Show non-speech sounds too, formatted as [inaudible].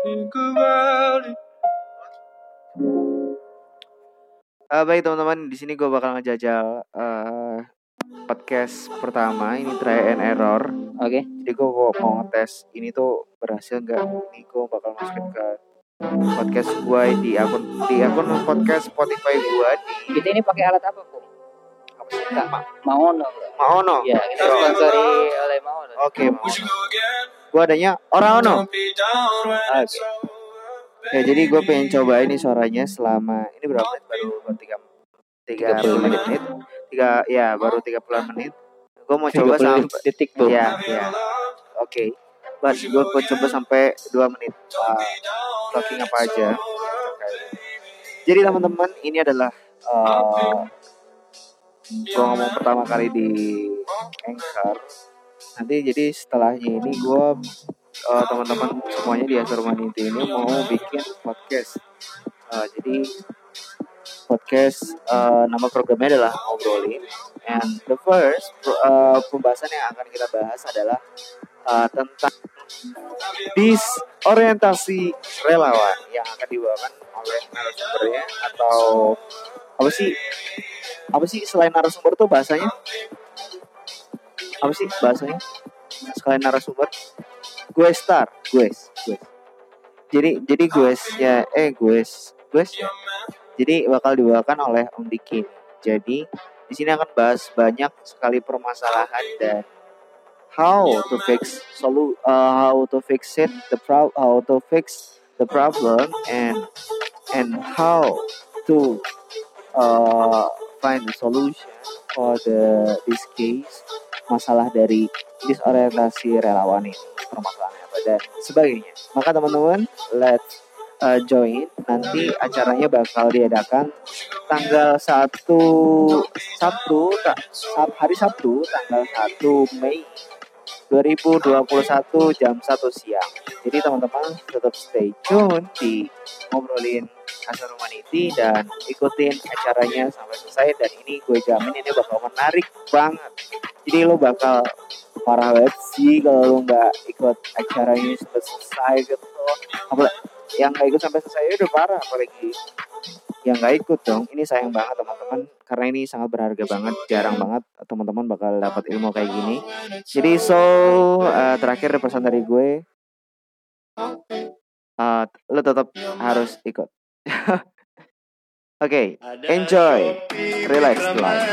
Uh, baik teman-teman, di sini gue bakal ngejajal uh, podcast pertama. Ini try and error. Oke. Okay. Jadi gue mau ngetes ini tuh berhasil nggak? Ini gue bakal masukin ke podcast gue di akun di akun podcast Spotify gue di. Kita ini pakai alat apa, Bu? Apa sih? Enggak, Ma Maono. Maono. Ya, kita sponsori oleh Maono. Oke, okay, Maono. Gue adanya orang Ono. Oke. Okay. Ya jadi gue pengen coba ini suaranya selama ini berapa menit? Baru baru tiga tiga puluh menit. tiga ya baru tiga puluh menit. Gue mau coba sampai detik tuh ya ya. oke. Okay. but gue mau coba sampai dua menit. Uh, talking apa aja. jadi teman-teman ini adalah uh, gue ngomong pertama kali di Anchor nanti jadi setelahnya ini gue uh, teman-teman semuanya di Asur Maniti ini mau bikin podcast. Uh, jadi podcast uh, nama programnya adalah ngobrolin. And the first uh, pembahasan yang akan kita bahas adalah uh, tentang disorientasi relawan yang akan dibawakan oleh narasumbernya atau apa sih apa sih selain narasumber tuh bahasanya apa sih bahasanya? Selain narasumber. Gue star. Gue gue jadi jadi gue ya eh gue gue jadi bakal dibawakan oleh Om Diki. Jadi di sini akan bahas banyak sekali permasalahan dan how to fix solu uh, how to fix it the pro how to fix the problem and and how to uh, find the solution for the this case masalah dari disorientasi relawan ini permasalahannya apa dan sebagainya. Maka teman-teman, let's uh, join. Nanti acaranya bakal diadakan tanggal 1 Sabtu, tak, hari Sabtu tanggal 1 Mei 2021 jam 1 siang. Jadi teman-teman tetap stay tune di ngobrolin Asal Humanity dan ikutin acaranya sampai selesai dan ini gue jamin ini bakal menarik banget. Jadi lo bakal parah banget sih kalau lo nggak ikut acara ini sampai selesai gitu. Apalagi yang nggak ikut sampai selesai udah parah apalagi yang nggak ikut dong. Ini sayang banget teman-teman. Karena ini sangat berharga banget jarang banget teman-teman bakal dapat ilmu kayak gini. Jadi so uh, terakhir pesan dari gue uh, lo tetap harus ikut. [laughs] Oke okay, enjoy. relax life